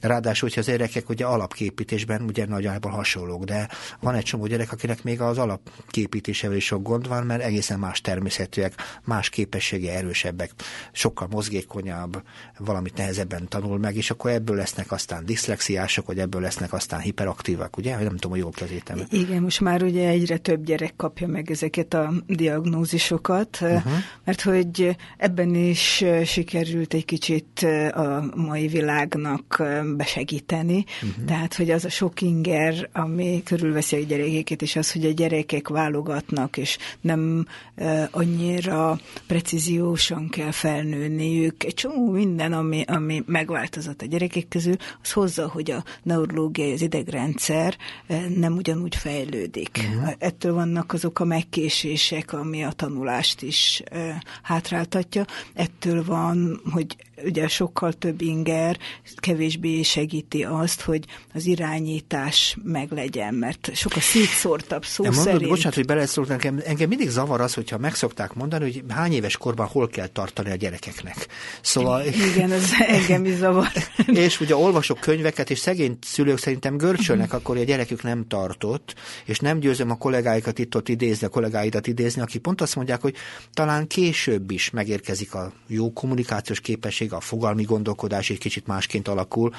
Ráadásul, hogyha az gyerekek ugye alapképítésben ugye nagyjából hasonlók, de van egy csomó gyerek, akinek még az alapképítésével is sok gond van, mert egészen más természetűek, más képessége erősebbek, sokkal mozgékonyabb, valamit nehezebben tanul meg, és akkor ebből lesznek aztán diszlexiások, vagy ebből lesznek aztán hiperaktívak, ugye? Nem tudom, hogy jól kezítem. Igen, most már ugye egyre több gyerek kapja meg ezeket a diagnózisokat, uh-huh. mert hogy ebben is sikerült egy kicsit a mai világnak besegíteni, uh-huh. tehát hogy az a sok inger, ami körülveszi a gyerekeket, és az, hogy a gyerekek válogatnak, és nem annyira precíziósan kell felnőniük. Egy csomó minden, ami, ami megváltozott a gyerekek közül, az hozza, hogy a neurológiai, az idegrendszer nem ugyanúgy fejlődik. Uh-huh. Ettől vannak azok a megkésések, ami a tanulást is hátráltatja. Ettől van, hogy ugye sokkal több inger kevésbé segíti azt, hogy az irányítás meglegyen, mert sokkal szétszórtabb szó mondod, szerint. Bocsánat, hogy beleszóltam, engem, engem mindig zavar az, hogyha megszokták mondani, hogy hány éves korban hol kell tartani a gyerekeknek. Szóval... Igen, ez engem is zavar. és ugye olvasok könyveket, és szegény szülők szerintem görcsölnek, akkor a gyerekük nem tartott, és nem győzöm a kollégáikat itt-ott idézni, a kollégáidat idézni, akik pont azt mondják, hogy talán később is megérkezik a jó kommunikációs képesség, a fogalmi gondolkodás egy kicsit másként alakul.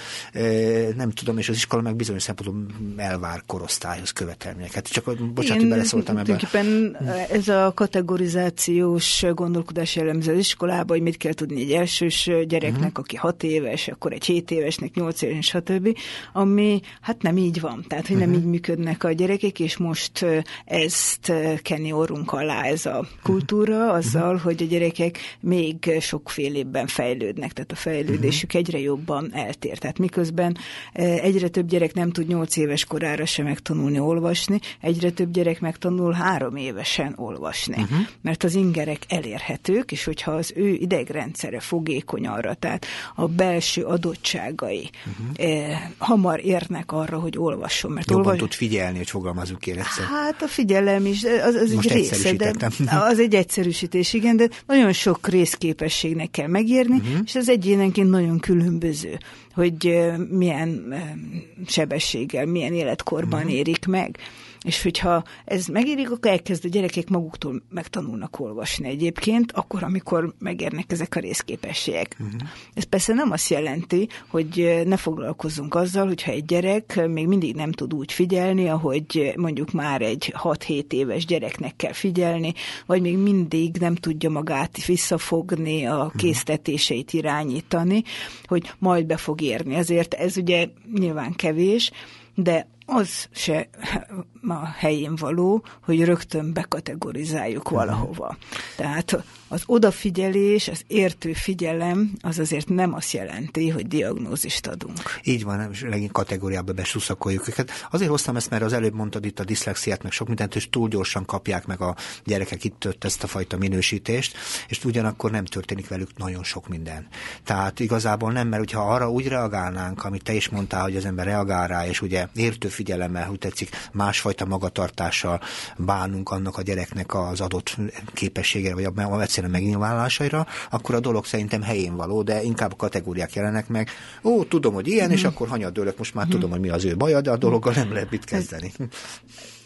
Nem tudom, és az iskola meg bizonyos szempontból elvár korosztályhoz követelményeket. Csak bocsánat, hogy beleszóltam ebbe. Tulajdonképpen ez a kategorizációs gondolkodás jellemző az iskolába, hogy mit kell tudni egy elsős gyereknek, uh-huh. aki hat éves, akkor egy hét évesnek, nyolc éves, stb. Ami hát nem így van. Tehát, hogy nem uh-huh. így működnek a gyerekek, és most ezt kenni orrunk alá ez a kultúra, azzal, uh-huh. hogy a gyerekek még sokfélében fejlődnek, tehát a fejlődésük uh-huh. egyre jobban eltér. Tehát miközben egyre több gyerek nem tud nyolc éves korára sem megtanulni olvasni, egyre több gyerek megtanul három évesen olvasni, uh-huh. mert az ingerek elérhetők, és hogyha az ő idegrendszere fogékony arra, tehát a belső adottságai uh-huh. eh, hamar érnek arra, hogy olvasson. Mert Jobban olvas... tud figyelni, hogy fogalmazunk ki Hát a figyelem is, az, az egy része, de az egy egyszerűsítés, igen, de nagyon sok részképességnek kell megérni, uh-huh. És az egyénenként nagyon különböző, hogy milyen sebességgel, milyen életkorban uh-huh. érik meg. És hogyha ez megérik, akkor elkezd a gyerekek maguktól megtanulnak olvasni egyébként, akkor, amikor megérnek ezek a részképességek. Uh-huh. Ez persze nem azt jelenti, hogy ne foglalkozzunk azzal, hogyha egy gyerek még mindig nem tud úgy figyelni, ahogy mondjuk már egy 6-7 éves gyereknek kell figyelni, vagy még mindig nem tudja magát visszafogni, a mhm. késztetéseit irányítani, hogy majd be fog érni. Ezért ez ugye nyilván kevés, de az se a helyén való, hogy rögtön bekategorizáljuk valahova. Tehát az odafigyelés, az értő figyelem, az azért nem azt jelenti, hogy diagnózist adunk. Így van, nem, legint kategóriába besuszakoljuk őket. Azért hoztam ezt, mert az előbb mondtad itt a diszlexiát, meg sok mindent, és túl gyorsan kapják meg a gyerekek itt ezt a fajta minősítést, és ugyanakkor nem történik velük nagyon sok minden. Tehát igazából nem, mert hogyha arra úgy reagálnánk, amit te is mondtál, hogy az ember reagál rá, és ugye értő figyelemmel, hogy tetszik, másfajta magatartással bánunk annak a gyereknek az adott képességére, vagy a egyszerűen megnyilvánulásaira, akkor a dolog szerintem helyén való, de inkább a kategóriák jelenek meg. Ó, tudom, hogy ilyen, mm. és akkor hanyadőlök, most már mm. tudom, hogy mi az ő baja, de a dologgal nem lehet mit kezdeni.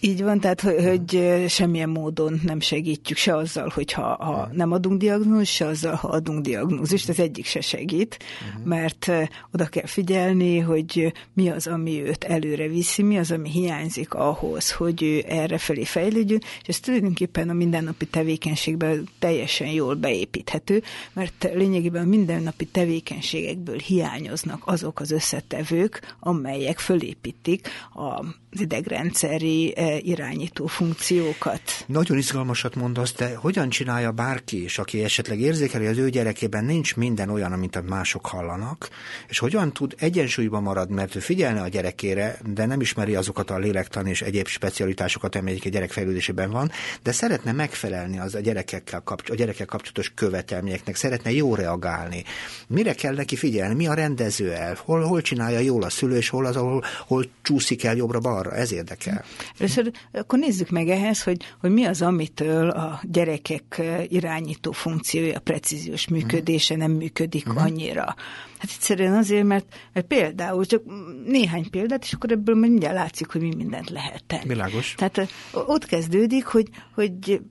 Így van, tehát hogy semmilyen módon nem segítjük se azzal, hogyha ha nem adunk diagnózist, se azzal, ha adunk diagnózist, ez egyik se segít, uh-huh. mert oda kell figyelni, hogy mi az, ami őt előre viszi, mi az, ami hiányzik ahhoz, hogy ő erre felé fejlődjön, és ez tulajdonképpen a mindennapi tevékenységben teljesen jól beépíthető, mert lényegében a mindennapi tevékenységekből hiányoznak azok az összetevők, amelyek fölépítik az idegrendszeri irányító funkciókat. Nagyon izgalmasat mondasz, de hogyan csinálja bárki is, aki esetleg érzékeli, az ő gyerekében nincs minden olyan, amit a mások hallanak, és hogyan tud egyensúlyban maradni, mert ő figyelne a gyerekére, de nem ismeri azokat a lélektan és egyéb specialitásokat, amelyek a gyerek fejlődésében van, de szeretne megfelelni az a gyerekekkel, kapcs- a gyerekekkel kapcsolatos követelményeknek, szeretne jó reagálni. Mire kell neki figyelni? Mi a rendező el? Hol, hol csinálja jól a szülő, és hol az, ahol hol csúszik el jobbra-balra? Ez érdekel. Először akkor nézzük meg ehhez, hogy, hogy mi az, amitől a gyerekek irányító funkciója, a precíziós működése nem működik uh-huh. annyira. Hát egyszerűen azért, mert, mert például csak néhány példát, és akkor ebből mindjárt látszik, hogy mi mindent lehet tenni. Világos. Tehát ott kezdődik, hogy, hogy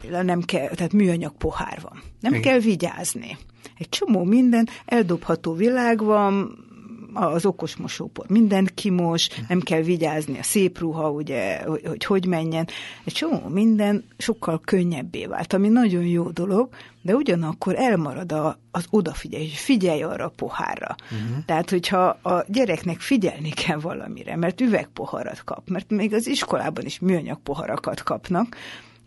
például nem kell, tehát műanyag pohár van. Nem Igen. kell vigyázni. Egy csomó minden, eldobható világ van, az okos mosópor minden kimos, nem kell vigyázni a szép ruha, ugye, hogy, hogy hogy menjen. Egy csomó minden sokkal könnyebbé vált, ami nagyon jó dolog, de ugyanakkor elmarad a, az odafigyelés, figyelj arra a pohárra. Uh-huh. Tehát, hogyha a gyereknek figyelni kell valamire, mert üvegpoharat kap, mert még az iskolában is műanyag poharakat kapnak,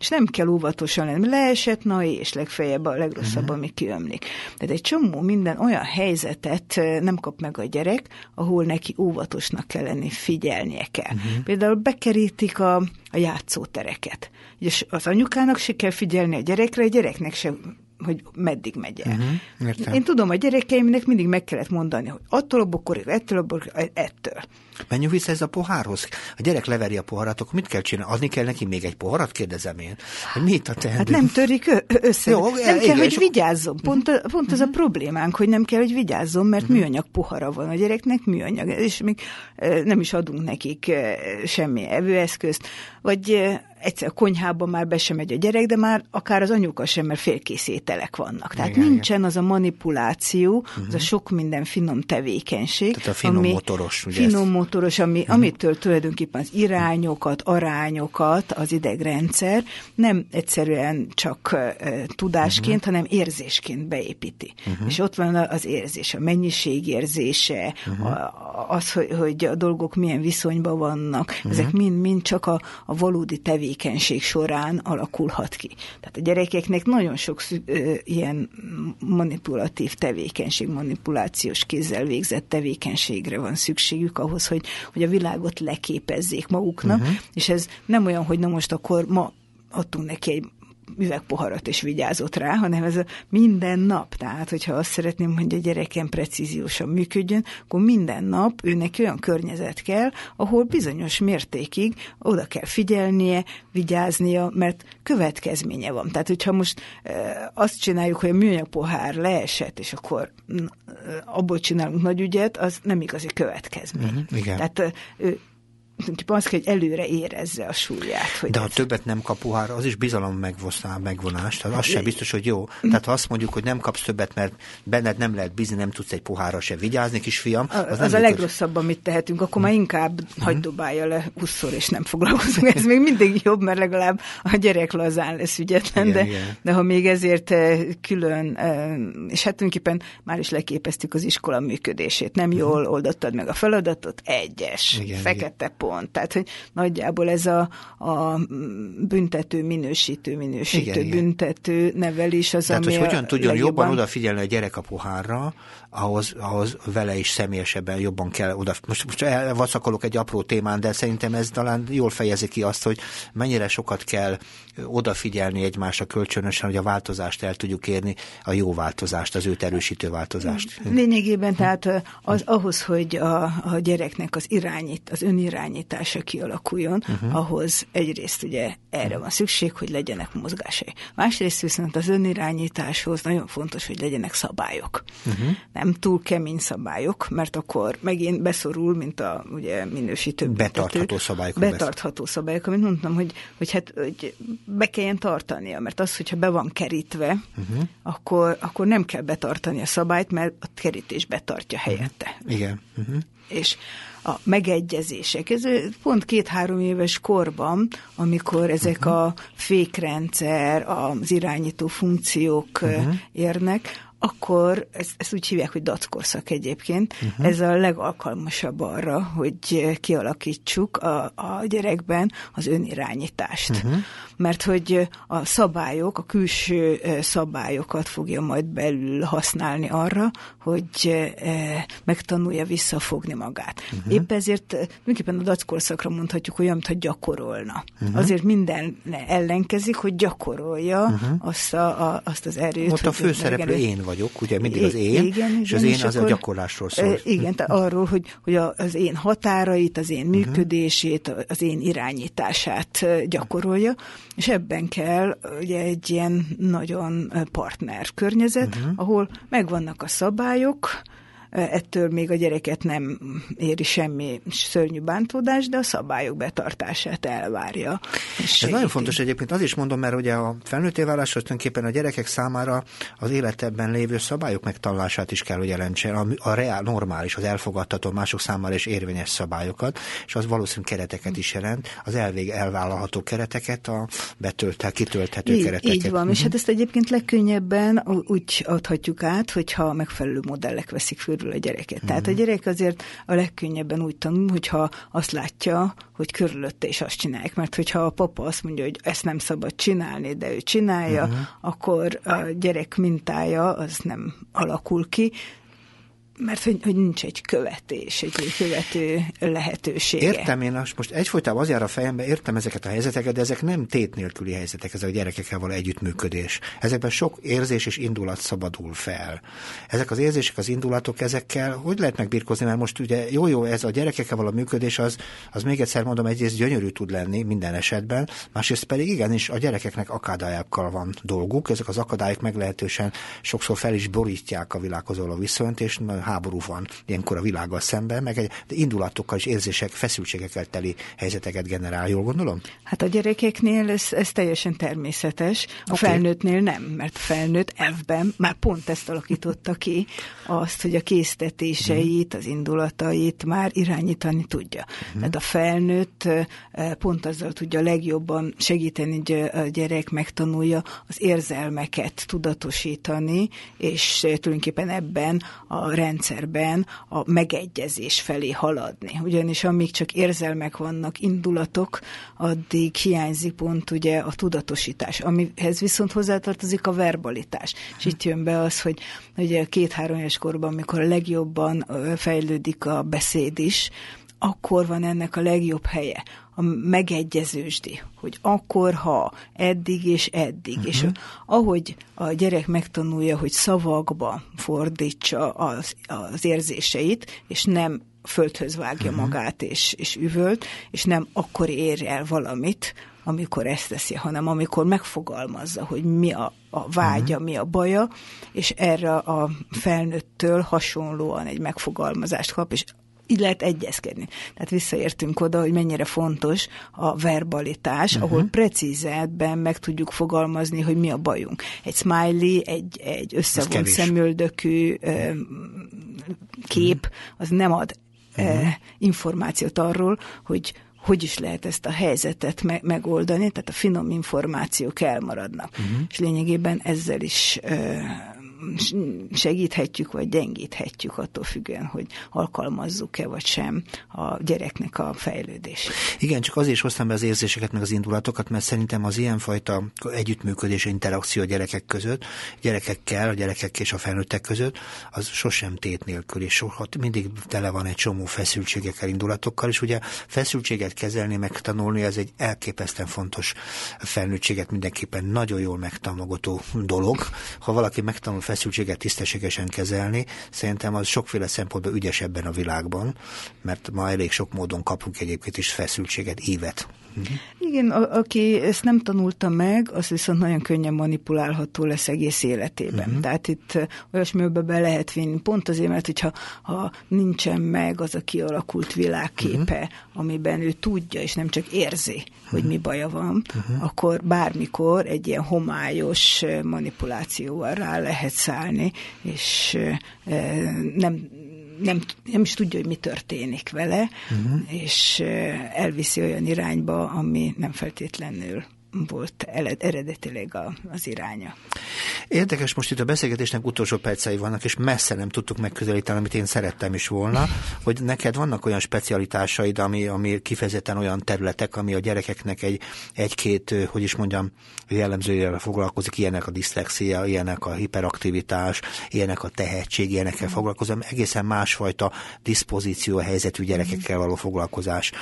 és nem kell óvatosan lenni. Leesett, na és legfeljebb a legrosszabb, uh-huh. ami kiömlik. Tehát egy csomó minden olyan helyzetet nem kap meg a gyerek, ahol neki óvatosnak kell lenni, figyelnie kell. Uh-huh. Például bekerítik a, a játszótereket. És az anyukának se kell figyelni a gyerekre, a gyereknek se hogy meddig megy el. Uh-huh, Én tudom, a gyerekeimnek mindig meg kellett mondani, hogy attól a bokorig, ettől a bokorig, ettől. Menjünk vissza ez a pohárhoz. A gyerek leveri a poharat, akkor mit kell csinálni? Adni kell neki még egy poharat, kérdezem én. Hogy a teendő? Hát nem törik össze. Jó, nem el, kell, hogy vigyázzon. Pont, a, pont uh-huh. az a mhm. problémánk, hogy nem kell, hogy vigyázzon, mert uh-huh. műanyag pohara van a gyereknek, műanyag, és még nem is adunk nekik semmi evőeszközt, vagy egyszer a konyhában már be sem megy a gyerek, de már akár az anyuka sem, mert félkészételek vannak. Tehát igen, nincsen igen. az a manipuláció, uh-huh. az a mhm. sok minden finom tevékenység. Tehát a finom ami, motoros. Ugye finom? Motoros, ami, uh-huh. amitől tulajdonképpen az irányokat, arányokat az idegrendszer nem egyszerűen csak tudásként, uh-huh. hanem érzésként beépíti. Uh-huh. És ott van az érzés, a mennyiség érzése, uh-huh. a, az, hogy, hogy a dolgok milyen viszonyban vannak, uh-huh. ezek mind-mind csak a, a valódi tevékenység során alakulhat ki. Tehát a gyerekeknek nagyon sok ö, ilyen manipulatív tevékenység, manipulációs kézzel végzett tevékenységre van szükségük ahhoz, hogy, hogy a világot leképezzék maguknak, uh-huh. és ez nem olyan, hogy na most akkor ma adtunk neki egy üvegpoharat és vigyázott rá, hanem ez a minden nap. Tehát, hogyha azt szeretném, hogy a gyerekem precíziósan működjön, akkor minden nap őnek olyan környezet kell, ahol bizonyos mértékig oda kell figyelnie, vigyáznia, mert következménye van. Tehát, hogyha most e, azt csináljuk, hogy a műanyag pohár leesett, és akkor e, abból csinálunk nagy ügyet, az nem igazi következmény. Uh-huh, igen. Tehát e, tulajdonképpen az kell, hogy előre érezze a súlyát. Hogy De ha ez... többet nem kap pohára, az is bizalom megvonás, megvonás. Tehát az sem biztos, hogy jó. Tehát ha azt mondjuk, hogy nem kapsz többet, mert benned nem lehet bízni, nem tudsz egy pohárra se vigyázni, kisfiam. Az, az a legrosszabb, amit tehetünk, akkor már inkább uh-huh. hagyd dobálja le 20 és nem foglalkozunk. Ez még mindig jobb, mert legalább a gyerek lazán lesz ügyetlen, igen, de, igen. de ha még ezért eh, külön, eh, és hát tulajdonképpen már is leképeztük az iskola működését. Nem uh-huh. jól oldottad meg a feladatot, egyes, igen, fekete igen pont. Tehát, hogy nagyjából ez a, a büntető, minősítő, minősítő, igen, büntető igen. nevelés az, Tehát, ami hogy hogyan tudjon legjobban... jobban odafigyelni a gyerek a pohárra, ahhoz, ahhoz vele is személyesebben jobban kell oda. Most, most elvacakolok egy apró témán, de szerintem ez talán jól fejezi ki azt, hogy mennyire sokat kell odafigyelni egymásra kölcsönösen, hogy a változást el tudjuk érni, a jó változást, az őt erősítő változást. Lényegében tehát az, ahhoz, hogy a, a gyereknek az irányít, az önirányítása kialakuljon, uh-huh. ahhoz egyrészt ugye erre van szükség, hogy legyenek mozgásai. Másrészt viszont az önirányításhoz nagyon fontos, hogy legyenek szabályok. Uh-huh. Nem túl kemény szabályok, mert akkor megint beszorul, mint a ugye minősítő Betartható szabályok. Betartható szabályok, amit mondtam, hogy, hogy hát hogy be kelljen tartania, mert az, hogyha be van kerítve, uh-huh. akkor, akkor nem kell betartani a szabályt, mert a kerítés betartja mhm. helyette. Igen. Uh-huh. És a megegyezések. Ez pont két-három éves korban, amikor ezek a fékrendszer, az irányító funkciók uh-huh. érnek, akkor ezt, ezt úgy hívják, hogy dackorszak egyébként. Uh-huh. Ez a legalkalmasabb arra, hogy kialakítsuk a, a gyerekben az önirányítást. Uh-huh. Mert hogy a szabályok, a külső szabályokat fogja majd belül használni arra, hogy megtanulja visszafogni magát. Uh-huh. Épp ezért tulajdonképpen a dackorszakra mondhatjuk olyan, mintha gyakorolna. Uh-huh. Azért minden ellenkezik, hogy gyakorolja uh-huh. azt, a, a, azt az erőt. Ott a főszereplő én vagy vagyok, ugye mindig az én, igen, és az én az a gyakorlásról szól. Igen, tehát arról, hogy, hogy az én határait, az én működését, az én irányítását gyakorolja, és ebben kell ugye egy ilyen nagyon partner környezet, uh-huh. ahol megvannak a szabályok, ettől még a gyereket nem éri semmi szörnyű bántódás, de a szabályok betartását elvárja. Ez nagyon fontos egyébként, az is mondom, mert ugye a felnőtté válás tulajdonképpen a gyerekek számára az életebben lévő szabályok megtanulását is kell, hogy jelentsen, a, a reál, normális, az elfogadható mások számára is érvényes szabályokat, és az valószínűleg kereteket is jelent, az elvég elvállalható kereteket, a betölthet, kitölthető így, kereteket. Így van, uh-huh. és mhm. hát ezt egyébként legkönnyebben úgy adhatjuk át, hogyha megfelelő modellek veszik föl körül a gyereket. Mm. Tehát a gyerek azért a legkönnyebben úgy tanul, hogyha azt látja, hogy körülötte is azt csinálják. Mert hogyha a papa azt mondja, hogy ezt nem szabad csinálni, de ő csinálja, mm. akkor a gyerek mintája az nem alakul ki, mert hogy, hogy nincs egy követés, egy követő lehetősége. Értem én, most egyfolytában az jár a fejembe, értem ezeket a helyzeteket, de ezek nem tét nélküli helyzetek, ezek a gyerekekkel való együttműködés. Ezekben sok érzés és indulat szabadul fel. Ezek az érzések, az indulatok, ezekkel hogy lehet megbirkózni, mert most ugye jó-jó, ez a gyerekekkel való működés, az, az még egyszer mondom, egyrészt gyönyörű tud lenni minden esetben, másrészt pedig igenis a gyerekeknek akadályokkal van dolguk, ezek az akadályok meglehetősen sokszor fel is borítják a világhoz való viszonyt, és háború van ilyenkor a világgal szemben, meg egy indulatokkal és érzések, feszültségekkel teli helyzeteket generál, jól gondolom? Hát a gyerekeknél ez, ez teljesen természetes, a okay. felnőttnél nem, mert a felnőtt elvben már pont ezt alakította ki, azt, hogy a késztetéseit, az indulatait már irányítani tudja. Uh-huh. Tehát a felnőtt pont azzal tudja legjobban segíteni, hogy a gyerek megtanulja az érzelmeket tudatosítani, és tulajdonképpen ebben a rend rendszerben a megegyezés felé haladni. Ugyanis amíg csak érzelmek vannak, indulatok, addig hiányzik pont ugye a tudatosítás, amihez viszont hozzátartozik a verbalitás. És itt jön be az, hogy ugye két-három éves korban, amikor a legjobban fejlődik a beszéd is, akkor van ennek a legjobb helye, a megegyezősdi, hogy akkor, ha, eddig és eddig. Uh-huh. És ahogy a gyerek megtanulja, hogy szavakba fordítsa az, az érzéseit, és nem földhöz vágja uh-huh. magát és, és üvölt, és nem akkor ér el valamit, amikor ezt teszi, hanem amikor megfogalmazza, hogy mi a, a vágya, uh-huh. mi a baja, és erre a felnőttől hasonlóan egy megfogalmazást kap, és így lehet egyezkedni. Tehát visszaértünk oda, hogy mennyire fontos a verbalitás, uh-huh. ahol precízebben meg tudjuk fogalmazni, hogy mi a bajunk. Egy smiley, egy, egy összevont szemöldökű kép, az nem ad uh-huh. információt arról, hogy hogy is lehet ezt a helyzetet me- megoldani, tehát a finom információk elmaradnak. Uh-huh. És lényegében ezzel is segíthetjük, vagy gyengíthetjük attól függően, hogy alkalmazzuk-e vagy sem a gyereknek a fejlődését. Igen, csak azért is hoztam be az érzéseket, meg az indulatokat, mert szerintem az ilyenfajta együttműködés, interakció a gyerekek között, gyerekekkel, a gyerekek és a felnőttek között, az sosem tét nélkül, és soha, mindig tele van egy csomó feszültségekkel, indulatokkal, és ugye feszültséget kezelni, megtanulni, ez egy elképesztően fontos felnőttséget mindenképpen nagyon jól megtámogató dolog. Ha valaki megtanul feszültséget tisztességesen kezelni, szerintem az sokféle szempontból ügyes ebben a világban, mert ma elég sok módon kapunk egyébként is feszültséget, évet. Uh-huh. Igen, a, aki ezt nem tanulta meg, az viszont nagyon könnyen manipulálható lesz egész életében. Uh-huh. Tehát itt olyasmibe be lehet vinni, pont azért, mert hogyha ha nincsen meg az a kialakult világképe, uh-huh. amiben ő tudja, és nem csak érzi. Hogy mi baja van, uh-huh. akkor bármikor egy ilyen homályos manipulációval rá lehet szállni, és nem nem, nem is tudja, hogy mi történik vele, uh-huh. és elviszi olyan irányba, ami nem feltétlenül volt eredetileg a, az iránya. Érdekes, most itt a beszélgetésnek utolsó percei vannak, és messze nem tudtuk megközelíteni, amit én szerettem is volna, hogy neked vannak olyan specialitásaid, ami, ami kifejezetten olyan területek, ami a gyerekeknek egy, egy-két, hogy is mondjam, jellemzőjével foglalkozik, ilyenek a diszlexia, ilyenek a hiperaktivitás, ilyenek a tehetség, ilyenekkel mm. foglalkozom, egészen másfajta diszpozíció helyzetű gyerekekkel való foglalkozás.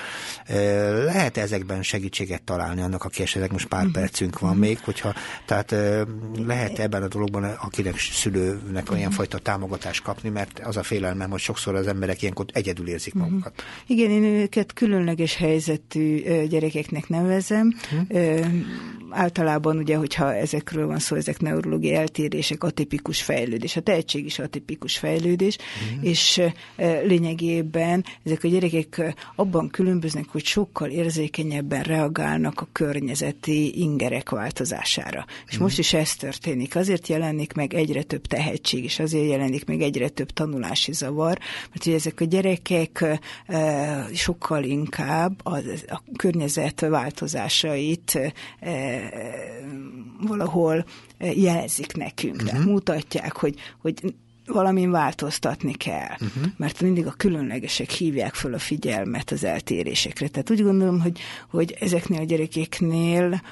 Lehet ezekben segítséget találni annak, aki esetleg most pár mm. percünk van mm. még, hogyha, tehát lehet ebben a dologban akinek szülőnek olyan fajta támogatást kapni, mert az a félelmem, hogy sokszor az emberek ilyenkor egyedül érzik mhm. magukat. Uh-huh. Igen, én őket különleges helyzetű gyerekeknek nevezem. Uh-huh. Általában ugye, hogyha ezekről van szó, ezek neurológiai eltérések, atipikus fejlődés. A tehetség is atipikus fejlődés, uh-huh. és lényegében ezek a gyerekek abban különböznek, hogy sokkal érzékenyebben reagálnak a környezeti ingerek változására. És most is ez történik. Azért jelenik meg egyre több tehetség, és azért jelenik meg egyre több tanulási zavar, mert ugye ezek a gyerekek sokkal inkább a, a környezet változásait valahol jelzik nekünk, uh-huh. tehát mutatják, hogy, hogy valamin változtatni kell, uh-huh. mert mindig a különlegesek hívják föl a figyelmet az eltérésekre. Tehát úgy gondolom, hogy, hogy ezeknél a gyerekeknél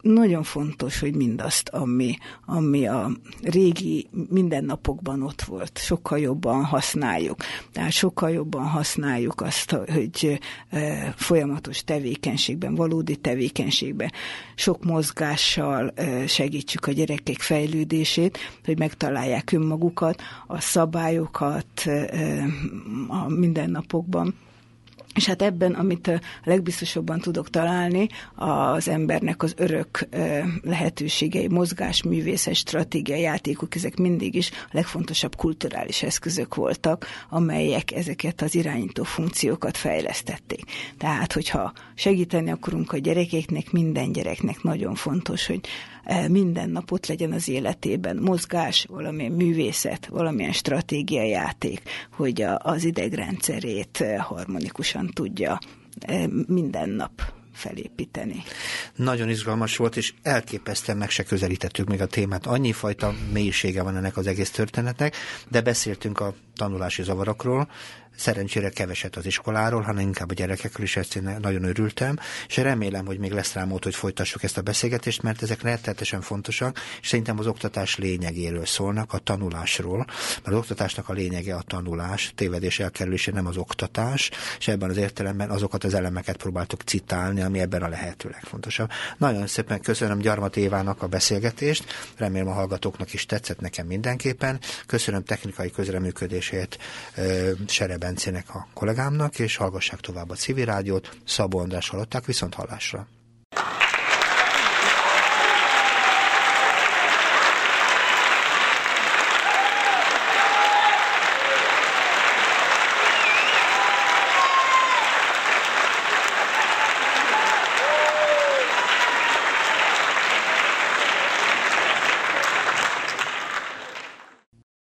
nagyon fontos, hogy mindazt, ami, ami a régi mindennapokban ott volt, sokkal jobban használjuk. Tehát sokkal jobban használjuk azt, hogy folyamatos tevékenységben, valódi tevékenységben, sok mozgással segítsük a gyerekek fejlődését, hogy megtalálják önmagukat, a szabályokat a mindennapokban. És hát ebben, amit a legbiztosabban tudok találni, az embernek az örök lehetőségei, mozgás, művészet, stratégia, játékok, ezek mindig is a legfontosabb kulturális eszközök voltak, amelyek ezeket az irányító funkciókat fejlesztették. Tehát, hogyha segíteni akarunk a gyerekeknek, minden gyereknek nagyon fontos, hogy minden nap ott legyen az életében mozgás, valamilyen művészet, valamilyen stratégiai játék, hogy az idegrendszerét harmonikusan tudja minden nap felépíteni. Nagyon izgalmas volt, és elképesztően meg se közelítettük még a témát. Annyi fajta mélysége van ennek az egész történetnek, de beszéltünk a tanulási zavarokról, Szerencsére keveset az iskoláról, hanem inkább a gyerekekről is, ezt én nagyon örültem, és remélem, hogy még lesz rá mód, hogy folytassuk ezt a beszélgetést, mert ezek rettetesen fontosak, és szerintem az oktatás lényegéről szólnak, a tanulásról, mert az oktatásnak a lényege a tanulás, tévedés elkerülése nem az oktatás, és ebben az értelemben azokat az elemeket próbáltuk citálni, ami ebben a lehető legfontosabb. Nagyon szépen köszönöm Gyarmat Évának a beszélgetést, remélem a hallgatóknak is tetszett nekem mindenképpen. Köszönöm technikai közreműködését Sereb Bencének a kollégámnak, és hallgassák tovább a civil rádiót. Szabó András hallották viszont hallásra.